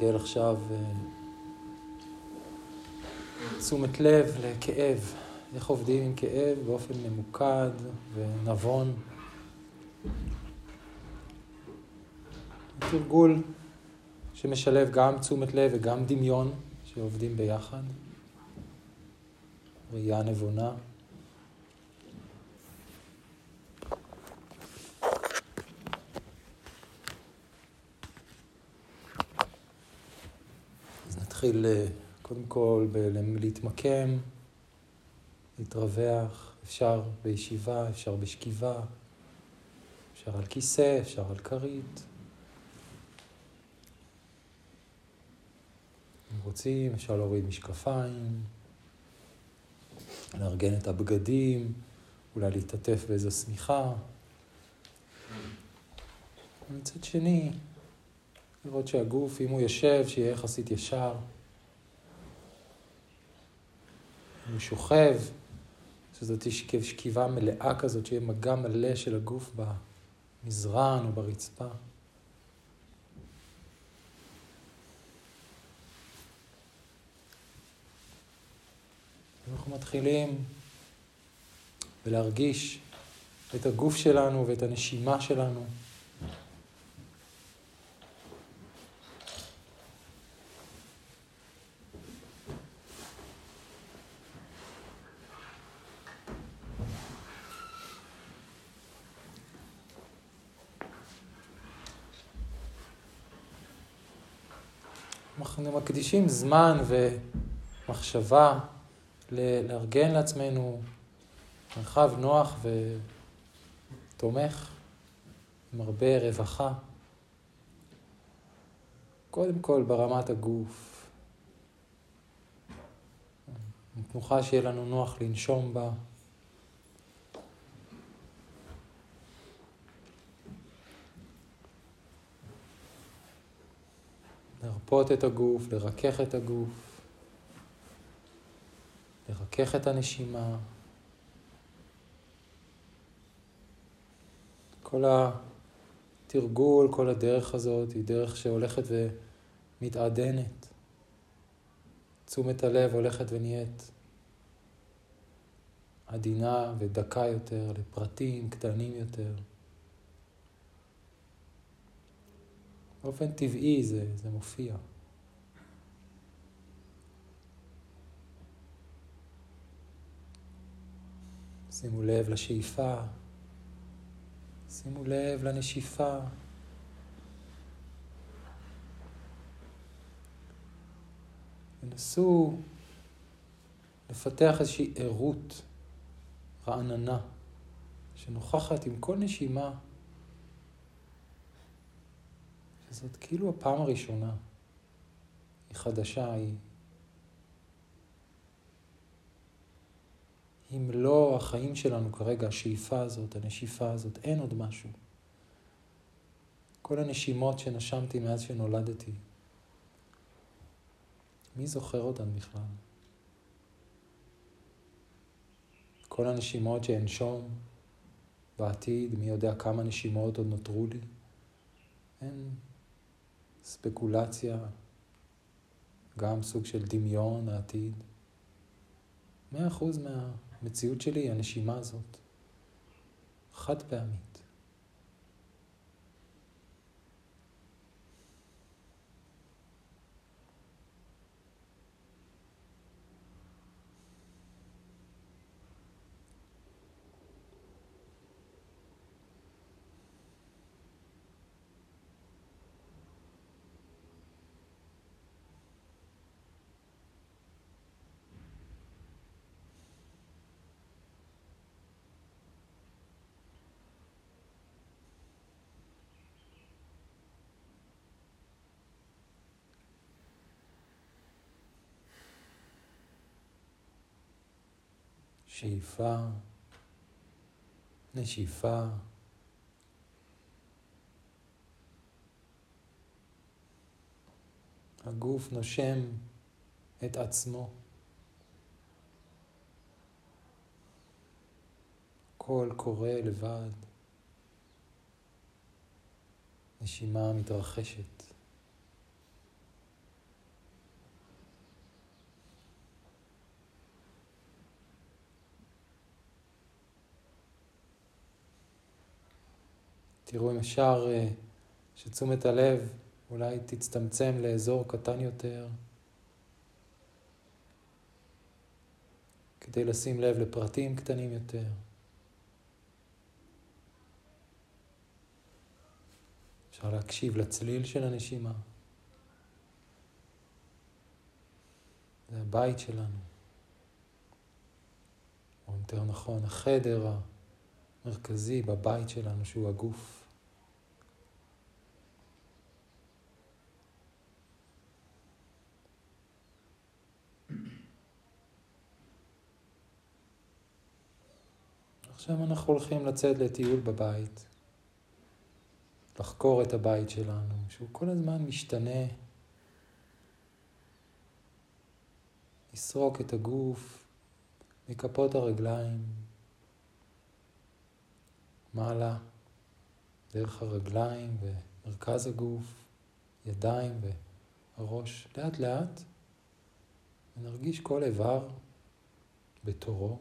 נתרגל עכשיו אה, תשומת לב לכאב, איך עובדים עם כאב באופן ממוקד ונבון. תרגול שמשלב גם תשומת לב וגם דמיון שעובדים ביחד, ראייה נבונה. נתחיל אה, קודם כל להתמקם, להתרווח, אפשר בישיבה, אפשר בשכיבה, אפשר על כיסא, אפשר על כרית. אם רוצים, אפשר להוריד משקפיים, לארגן את הבגדים, אולי להתעטף באיזו שמיכה. ומצד שני, לראות שהגוף, אם הוא יושב, שיהיה יחסית ישר. אם הוא שוכב, שזאת שכיבה מלאה כזאת, שיהיה מגע מלא של הגוף במזרן או ברצפה. אנחנו מתחילים ולהרגיש את הגוף שלנו ואת הנשימה שלנו. אנחנו מקדישים זמן ומחשבה לארגן לעצמנו מרחב נוח ותומך, עם הרבה רווחה. קודם כל ברמת הגוף. תנוחה שיהיה לנו נוח לנשום בה. לרפות את הגוף, לרכך את הגוף. לרכך את הנשימה. כל התרגול, כל הדרך הזאת היא דרך שהולכת ומתעדנת. תשומת הלב הולכת ונהיית עדינה ודקה יותר, לפרטים קטנים יותר. באופן טבעי זה, זה מופיע. שימו לב לשאיפה, שימו לב לנשיפה. ונסו לפתח איזושהי ערות רעננה שנוכחת עם כל נשימה, שזאת כאילו הפעם הראשונה, היא חדשה, היא אם לא החיים שלנו כרגע, השאיפה הזאת, הנשיפה הזאת, אין עוד משהו. כל הנשימות שנשמתי מאז שנולדתי, מי זוכר אותן בכלל? כל הנשימות שאנשום בעתיד, מי יודע כמה נשימות עוד נותרו לי? אין ספקולציה, גם סוג של דמיון העתיד. מאה אחוז מה... המציאות שלי היא הנשימה הזאת. חד פעמית. שאיפה, נשיפה. הגוף נושם את עצמו. קול קורא לבד. נשימה מתרחשת. תראו אם אפשר אה, שתשומת הלב אולי תצטמצם לאזור קטן יותר, כדי לשים לב לפרטים קטנים יותר. אפשר להקשיב לצליל של הנשימה. זה הבית שלנו. או יותר נכון, החדר המרכזי בבית שלנו, שהוא הגוף. עכשיו אנחנו הולכים לצאת לטיול בבית, לחקור את הבית שלנו, שהוא כל הזמן משתנה. לסרוק את הגוף מכפות הרגליים, מעלה, דרך הרגליים ומרכז הגוף, ידיים והראש, לאט לאט, ונרגיש כל איבר בתורו.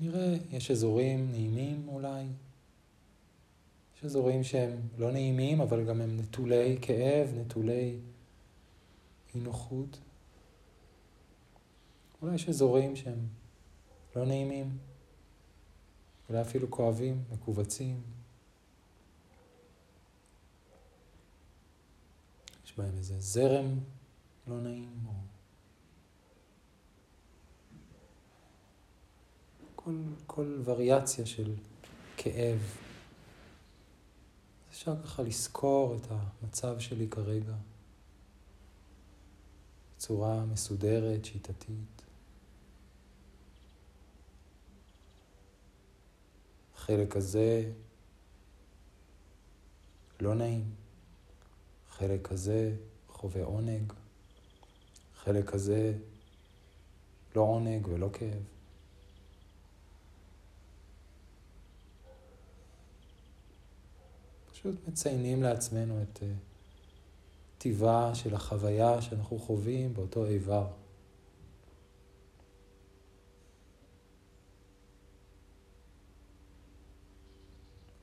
נראה, יש אזורים נעימים אולי, יש אזורים שהם לא נעימים, אבל גם הם נטולי כאב, נטולי אי נוחות. אולי יש אזורים שהם לא נעימים, אולי אפילו כואבים, מכווצים. יש בהם איזה זרם לא נעים, או כל, כל וריאציה של כאב. אפשר ככה לזכור את המצב שלי כרגע בצורה מסודרת, שיטתית. החלק הזה לא נעים, החלק הזה חווה עונג, החלק הזה לא עונג ולא כאב. פשוט מציינים לעצמנו את אה, טיבה של החוויה שאנחנו חווים באותו איבר.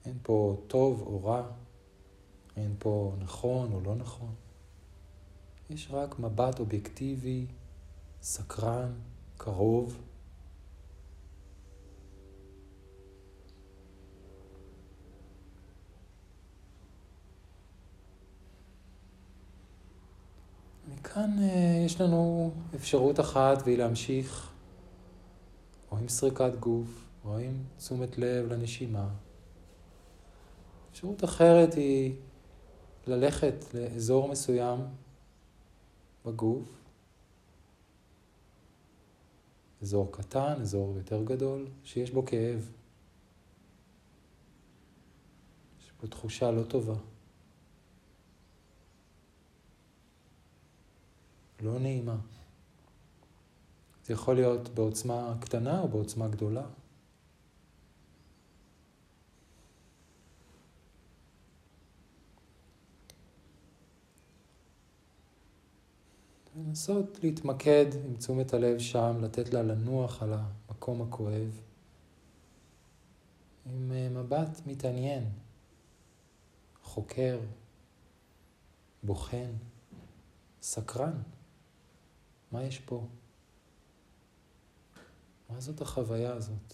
אין פה טוב או רע, אין פה נכון או לא נכון. יש רק מבט אובייקטיבי, סקרן, קרוב, כאן אה, יש לנו אפשרות אחת והיא להמשיך או עם סריקת גוף או עם תשומת לב לנשימה. אפשרות אחרת היא ללכת לאזור מסוים בגוף, אזור קטן, אזור יותר גדול, שיש בו כאב. יש פה תחושה לא טובה. לא נעימה. זה יכול להיות בעוצמה קטנה או בעוצמה גדולה. לנסות להתמקד עם תשומת הלב שם, לתת לה לנוח על המקום הכואב, עם אה, מבט מתעניין, חוקר, בוחן, סקרן. מה יש פה? מה זאת החוויה הזאת?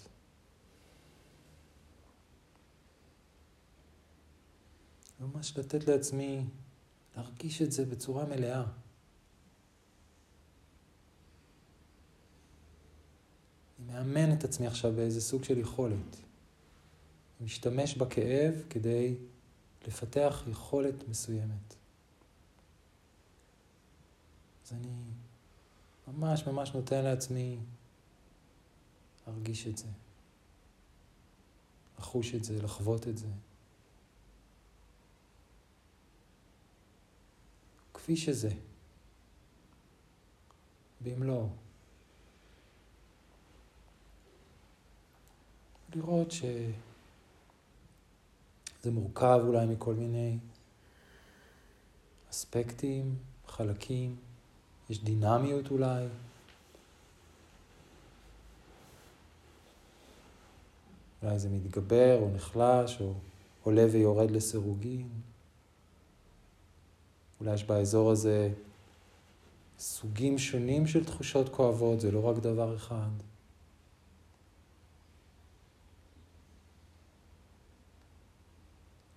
ממש לתת לעצמי להרגיש את זה בצורה מלאה. אני מאמן את עצמי עכשיו באיזה סוג של יכולת. אני משתמש בכאב כדי לפתח יכולת מסוימת. אז אני ממש ממש נותן לעצמי להרגיש את זה, לחוש את זה, לחוות את זה. כפי שזה, במלואו. לראות שזה מורכב אולי מכל מיני אספקטים, חלקים. יש דינמיות אולי. אולי זה מתגבר או נחלש או עולה ויורד לסירוגין. אולי יש באזור הזה סוגים שונים של תחושות כואבות, זה לא רק דבר אחד.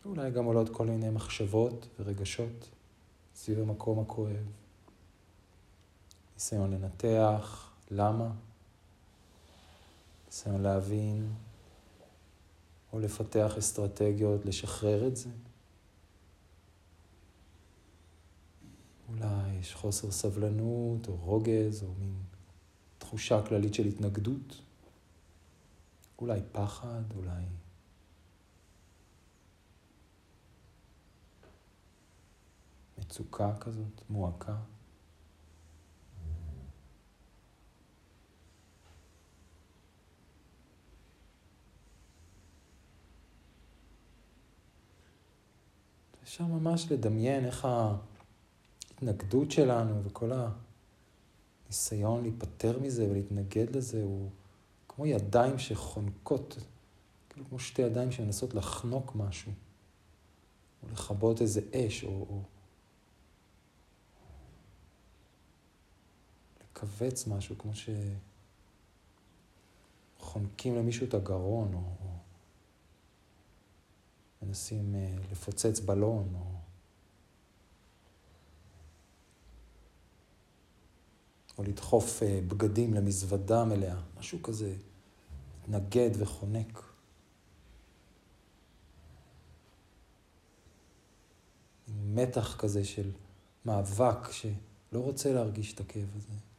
אולי גם עולות כל מיני מחשבות ורגשות סביב המקום הכואב. ניסיון לנתח, למה? ניסיון להבין או לפתח אסטרטגיות לשחרר את זה. אולי יש חוסר סבלנות או רוגז או מין תחושה כללית של התנגדות. אולי פחד, אולי מצוקה כזאת, מועקה. אפשר ממש לדמיין איך ההתנגדות שלנו וכל הניסיון להיפטר מזה ולהתנגד לזה הוא כמו ידיים שחונקות, כאילו כמו שתי ידיים שמנסות לחנוק משהו, או לכבות איזה אש, או, או לכווץ משהו, כמו שחונקים למישהו את הגרון, או, או מנסים אה, לפוצץ בלון, או... או לדחוף אה, בגדים למזוודה מלאה, משהו כזה, מתנגד וחונק. מתח כזה של מאבק שלא רוצה להרגיש את הכאב הזה.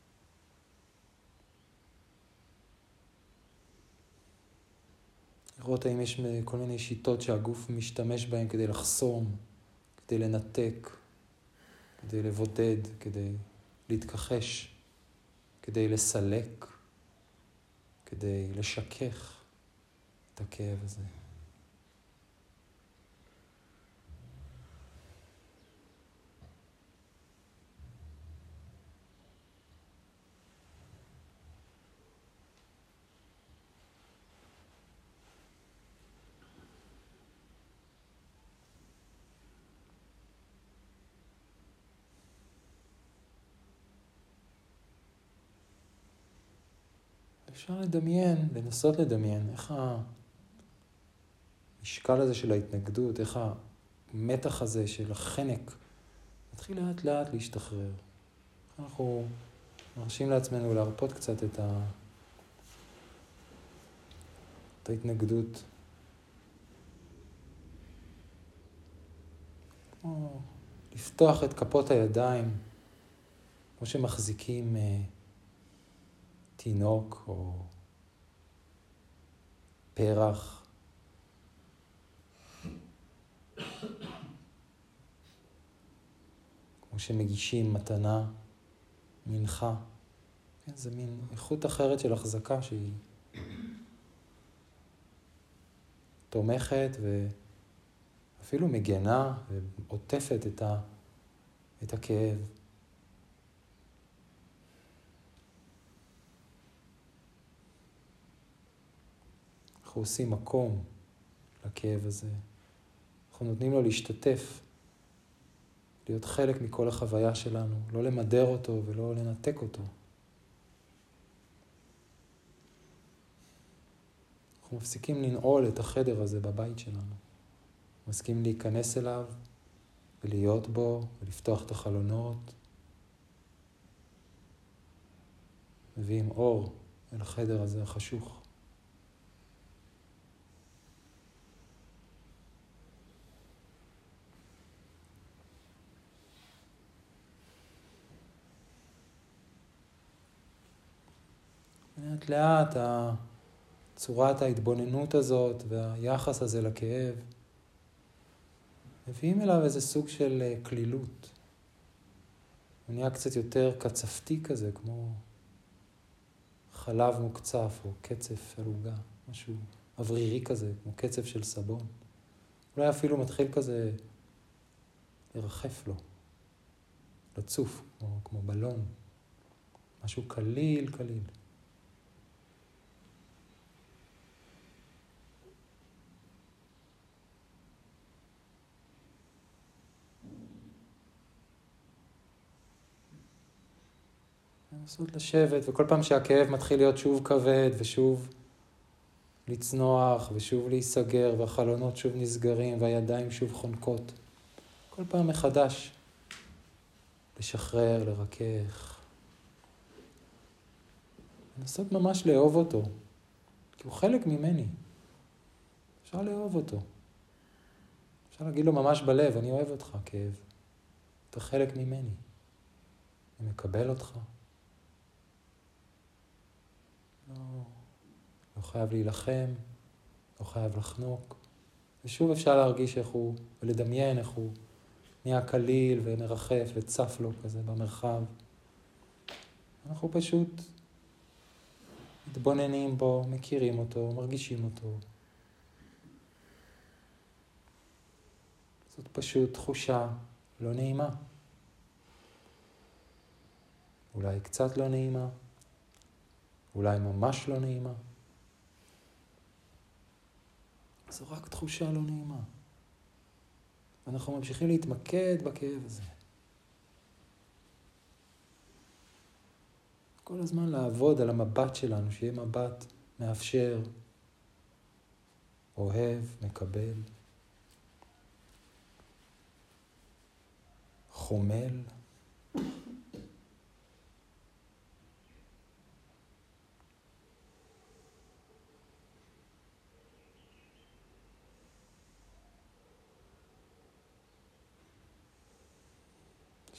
לראות האם יש כל מיני שיטות שהגוף משתמש בהן כדי לחסום, כדי לנתק, כדי לבודד, כדי להתכחש, כדי לסלק, כדי לשכך את הכאב הזה. אפשר לדמיין, לנסות לדמיין, איך המשקל הזה של ההתנגדות, איך המתח הזה של החנק מתחיל לאט לאט להשתחרר. אנחנו מרשים לעצמנו להרפות קצת את, ה... את ההתנגדות. כמו לפתוח את כפות הידיים, כמו שמחזיקים... תינוק או פרח. כמו שמגישים מתנה, מנחה. כן, זה מין איכות אחרת של החזקה שהיא תומכת ואפילו מגנה ועוטפת את, ה, את הכאב. אנחנו עושים מקום לכאב הזה. אנחנו נותנים לו להשתתף, להיות חלק מכל החוויה שלנו, לא למדר אותו ולא לנתק אותו. אנחנו מפסיקים לנעול את החדר הזה בבית שלנו. מסכים להיכנס אליו ולהיות בו ולפתוח את החלונות. מביאים אור אל החדר הזה החשוך. לאט לאט צורת ההתבוננות הזאת והיחס הזה לכאב מביאים אליו איזה סוג של אה, כלילות. הוא נהיה קצת יותר קצפתי כזה, כמו חלב מוקצף או קצף על עוגה, משהו אוורירי כזה, כמו קצף של סבון. אולי אפילו מתחיל כזה לרחף לו, לצוף, כמו, כמו בלון, משהו קליל קליל. לנסות לשבת, וכל פעם שהכאב מתחיל להיות שוב כבד ושוב לצנוח ושוב להיסגר והחלונות שוב נסגרים והידיים שוב חונקות, כל פעם מחדש לשחרר, לרכך. לנסות ממש לאהוב אותו, כי הוא חלק ממני. אפשר לאהוב אותו. אפשר להגיד לו ממש בלב, אני אוהב אותך, כאב. אתה חלק ממני. אני מקבל אותך. לא, לא חייב להילחם, לא חייב לחנוק. ושוב אפשר להרגיש איך הוא, ולדמיין איך הוא נהיה קליל ומרחף וצף לו כזה במרחב. אנחנו פשוט מתבוננים בו, מכירים אותו, מרגישים אותו. זאת פשוט תחושה לא נעימה. אולי קצת לא נעימה, אולי ממש לא נעימה. זו רק תחושה לא נעימה. אנחנו ממשיכים להתמקד בכאב הזה. כל הזמן לעבוד על המבט שלנו, שיהיה מבט מאפשר, אוהב, מקבל, חומל.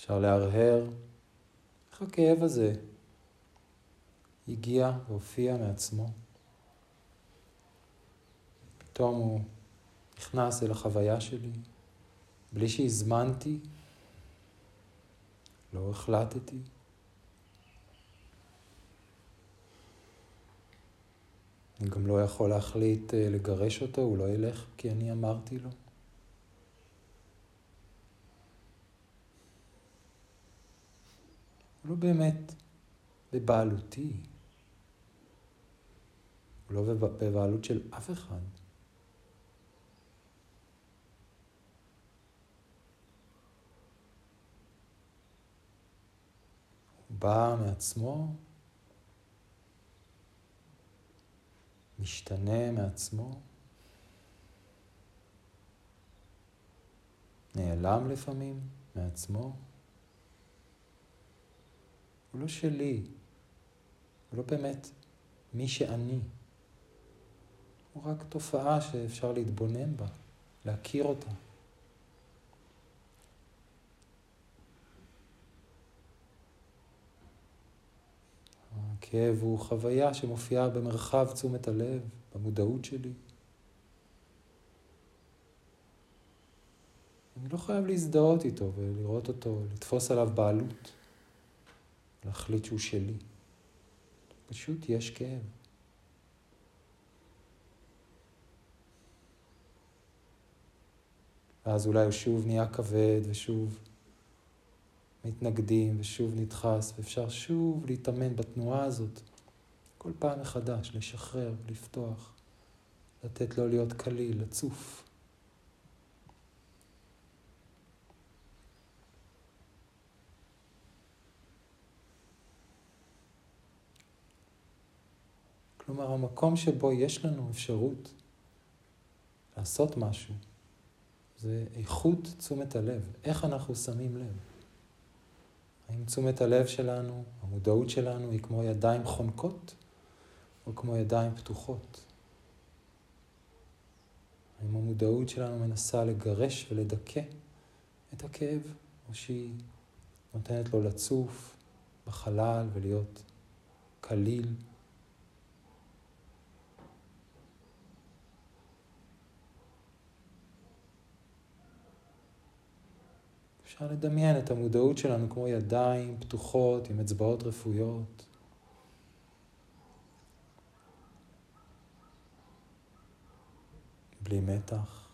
אפשר להרהר איך הכאב הזה הגיע והופיע מעצמו. פתאום הוא נכנס אל החוויה שלי, בלי שהזמנתי, לא החלטתי. אני גם לא יכול להחליט אה, לגרש אותו, הוא לא ילך כי אני אמרתי לו. הוא לא באמת בבעלותי. הוא לא בבעלות של אף אחד. הוא בא מעצמו, משתנה מעצמו, נעלם לפעמים מעצמו. הוא לא שלי, הוא לא באמת מי שאני. הוא רק תופעה שאפשר להתבונן בה, להכיר אותה. הכאב הוא חוויה שמופיעה במרחב תשומת הלב, במודעות שלי. אני לא חייב להזדהות איתו ולראות אותו, לתפוס עליו בעלות. להחליט שהוא שלי. פשוט יש כאב. ואז אולי הוא שוב נהיה כבד ושוב מתנגדים ושוב נדחס, ואפשר שוב להתאמן בתנועה הזאת כל פעם מחדש, לשחרר, לפתוח, לתת לו להיות קליל, לצוף. כלומר, המקום שבו יש לנו אפשרות לעשות משהו, זה איכות תשומת הלב, איך אנחנו שמים לב. האם תשומת הלב שלנו, המודעות שלנו, היא כמו ידיים חונקות, או כמו ידיים פתוחות? האם המודעות שלנו מנסה לגרש ולדכא את הכאב, או שהיא נותנת לו לצוף בחלל ולהיות קליל אפשר לדמיין את המודעות שלנו כמו ידיים פתוחות עם אצבעות רפויות. בלי מתח.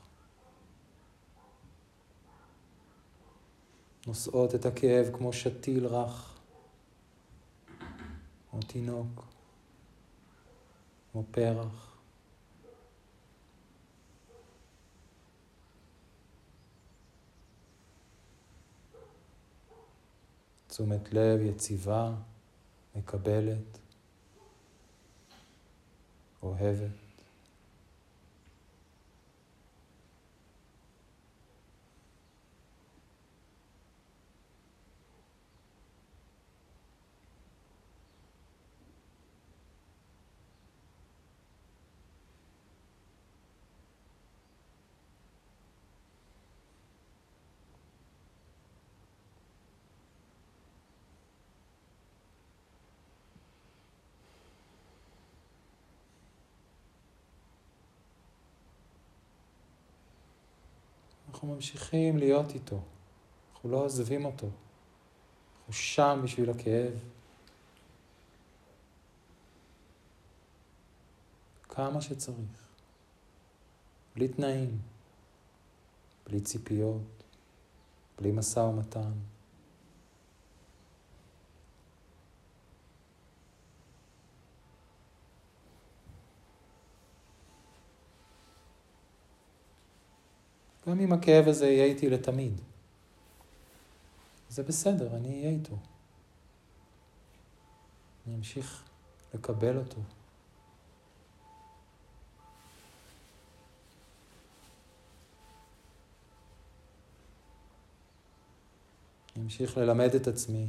נושאות את הכאב כמו שתיל רך, כמו תינוק, כמו פרח. תשומת לב יציבה, מקבלת, אוהבת. אנחנו ממשיכים להיות איתו. אנחנו לא עוזבים אותו. אנחנו שם בשביל הכאב. כמה שצריך. בלי תנאים, בלי ציפיות, בלי משא ומתן. גם אם הכאב הזה יהיה איתי לתמיד. זה בסדר, אני אהיה איתו. אני אמשיך לקבל אותו. אני אמשיך ללמד את עצמי,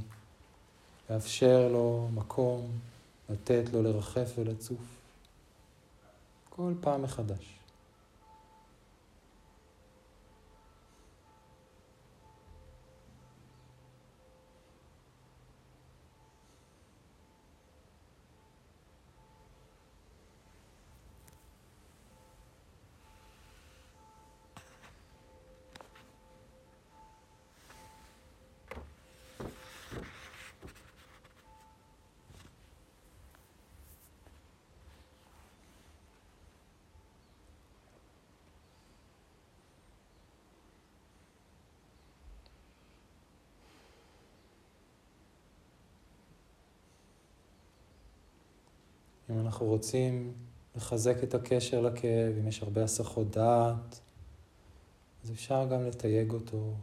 לאפשר לו מקום, לתת לו לרחף ולצוף. כל פעם מחדש. אם אנחנו רוצים לחזק את הקשר לכאב, אם יש הרבה הסחות דעת, אז אפשר גם לתייג אותו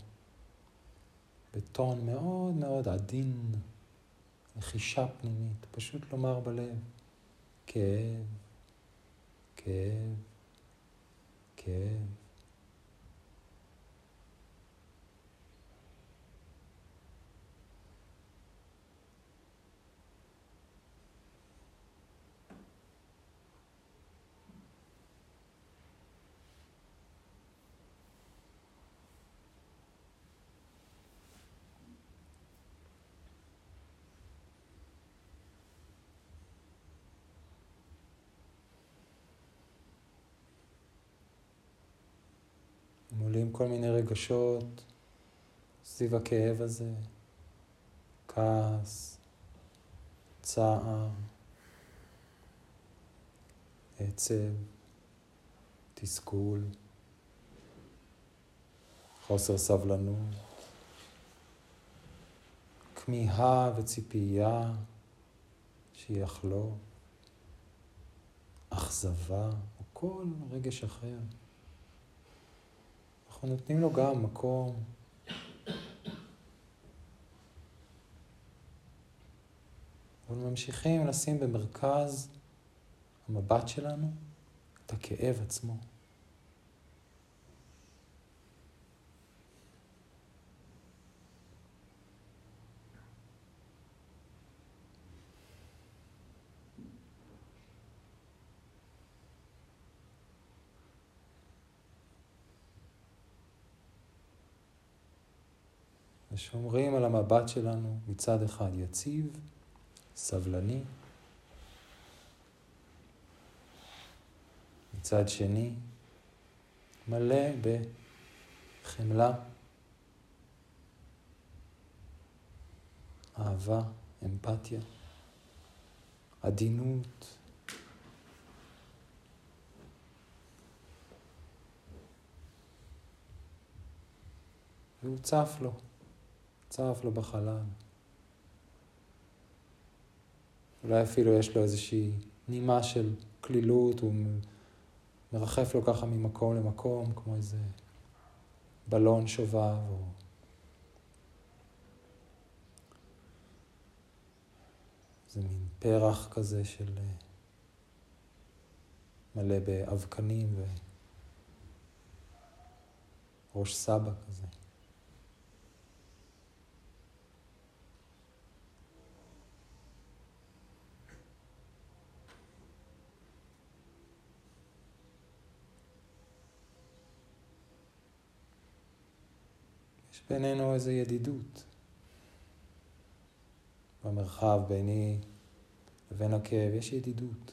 בטון מאוד מאוד עדין, לחישה פנימית, פשוט לומר בלב, כאב, כאב, כאב. כל מיני רגשות סביב הכאב הזה, כעס, צער, עצב, תסכול, חוסר סבלנות, כמיהה וציפייה שיחלוף, אכזבה או כל רגש אחר. אנחנו נותנים לו גם מקום. וממשיכים לשים במרכז המבט שלנו את הכאב עצמו. ושומרים על המבט שלנו מצד אחד יציב, סבלני, מצד שני מלא בחמלה, אהבה, אמפתיה, עדינות. והוא צף לו. צף לו בחלל. אולי אפילו יש לו איזושהי נימה של כלילות, הוא מרחף לו ככה ממקום למקום, כמו איזה בלון שובב, או... זה מין פרח כזה של אה, מלא באבקנים וראש סבא כזה. יש בינינו איזו ידידות. במרחב ביני לבין הכאב יש ידידות.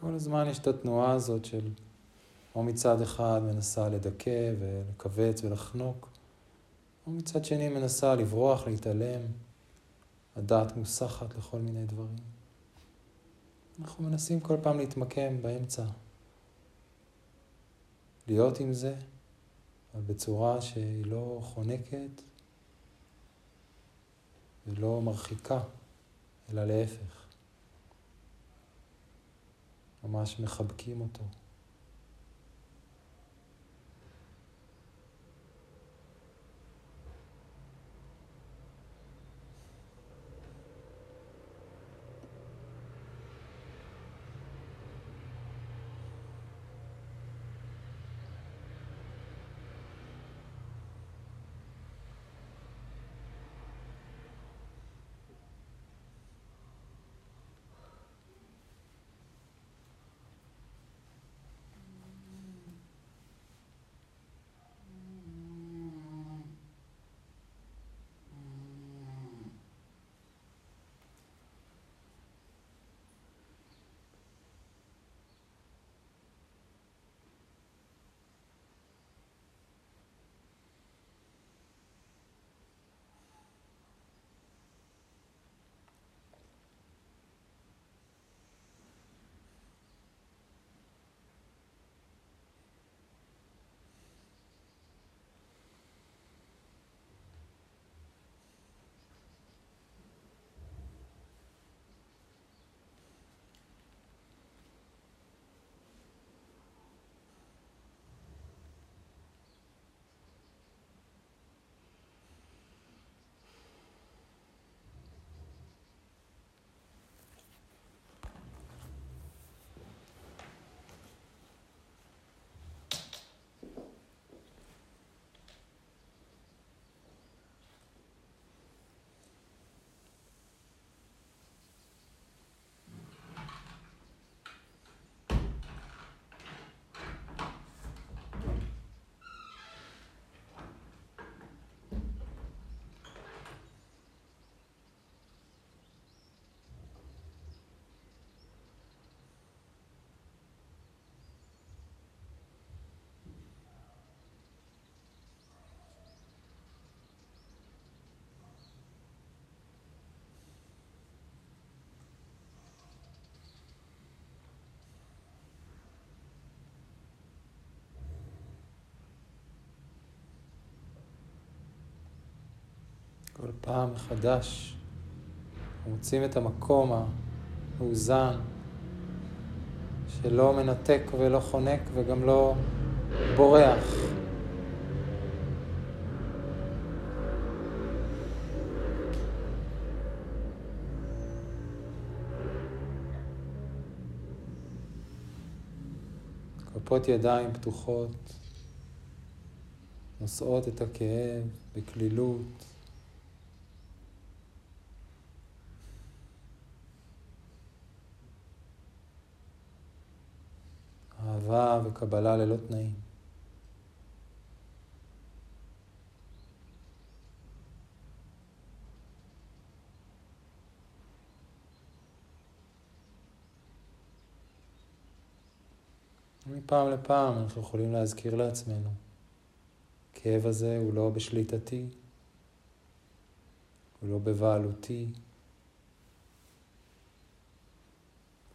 כל הזמן יש את התנועה הזאת של או מצד אחד מנסה לדכא ולכווץ ולחנוק, או מצד שני מנסה לברוח, להתעלם, הדעת מוסחת לכל מיני דברים. אנחנו מנסים כל פעם להתמקם באמצע, להיות עם זה, אבל בצורה שהיא לא חונקת ולא מרחיקה, אלא להפך. ממש מחבקים אותו. כל פעם מחדש מוצאים את המקום המאוזן, שלא מנתק ולא חונק וגם לא בורח. כפות ידיים פתוחות, נושאות את הכאב בקלילות. וקבלה ללא תנאים. מפעם לפעם אנחנו יכולים להזכיר לעצמנו, הכאב הזה הוא לא בשליטתי, הוא לא בבעלותי,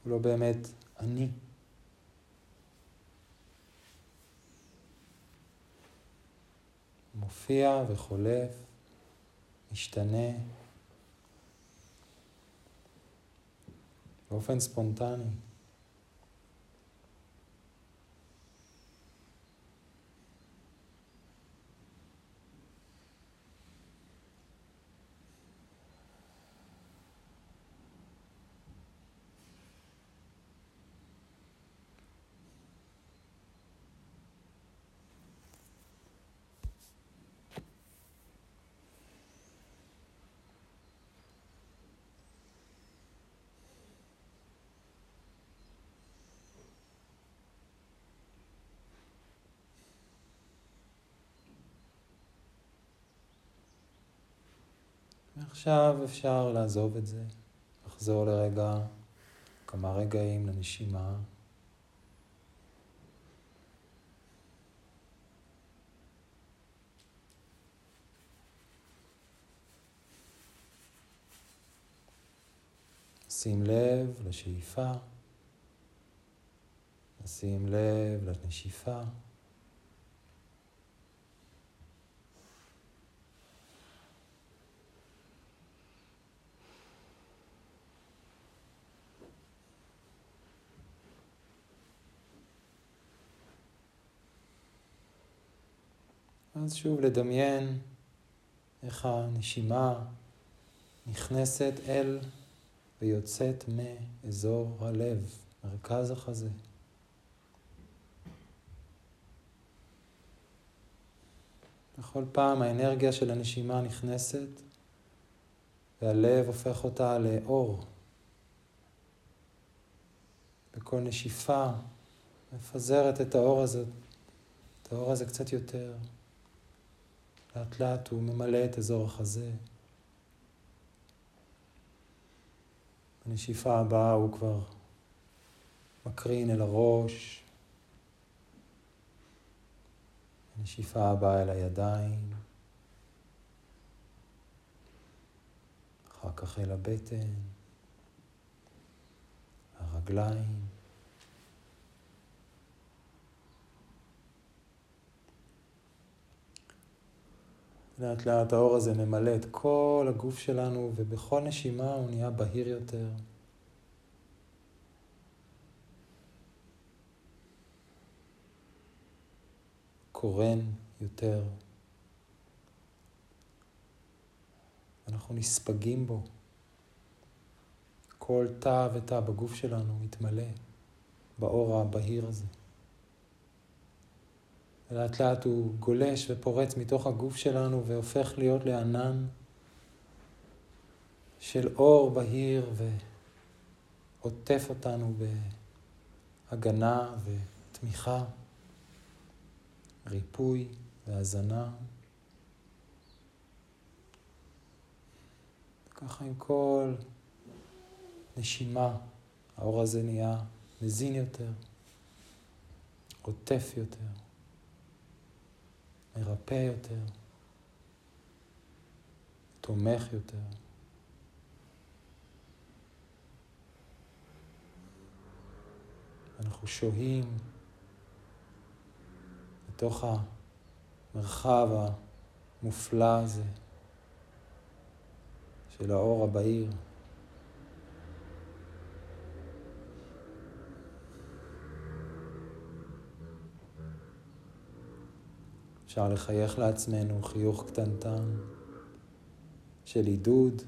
הוא לא באמת אני. מופיע וחולף, משתנה, באופן ספונטני. עכשיו אפשר לעזוב את זה, לחזור לרגע, כמה רגעים לנשימה. שים לב לשאיפה, שים לב לנשיפה. אז שוב לדמיין איך הנשימה נכנסת אל ויוצאת מאזור הלב, מרכז החזה. בכל פעם האנרגיה של הנשימה נכנסת והלב הופך אותה לאור. בכל נשיפה מפזרת את האור הזה, את האור הזה קצת יותר. לאט לאט הוא ממלא את אזור החזה. בנשיפה הבאה הוא כבר מקרין אל הראש. בנשיפה הבאה אל הידיים. אחר כך אל הבטן, הרגליים. לאט לאט האור הזה ממלא את כל הגוף שלנו, ובכל נשימה הוא נהיה בהיר יותר. קורן יותר. אנחנו נספגים בו. כל תא ותא בגוף שלנו מתמלא באור הבהיר הזה. ולאט לאט הוא גולש ופורץ מתוך הגוף שלנו והופך להיות לענן של אור בהיר ועוטף אותנו בהגנה ותמיכה, ריפוי והזנה. ככה עם כל נשימה האור הזה נהיה מזין יותר, עוטף יותר. מרפא יותר, תומך יותר. אנחנו שוהים בתוך המרחב המופלא הזה של האור הבהיר. אפשר לחייך לעצמנו חיוך קטנטן של עידוד.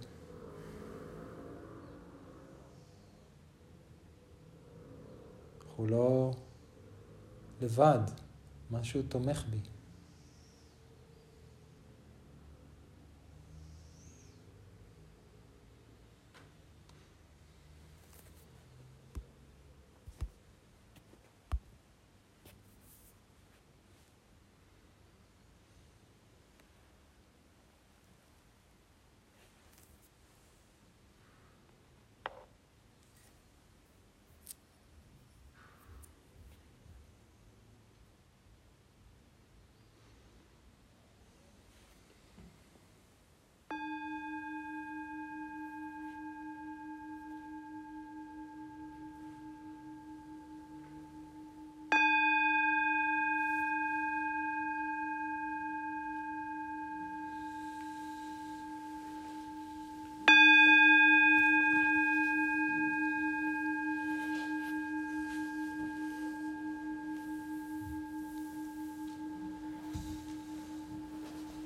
אנחנו לא לבד, משהו תומך בי.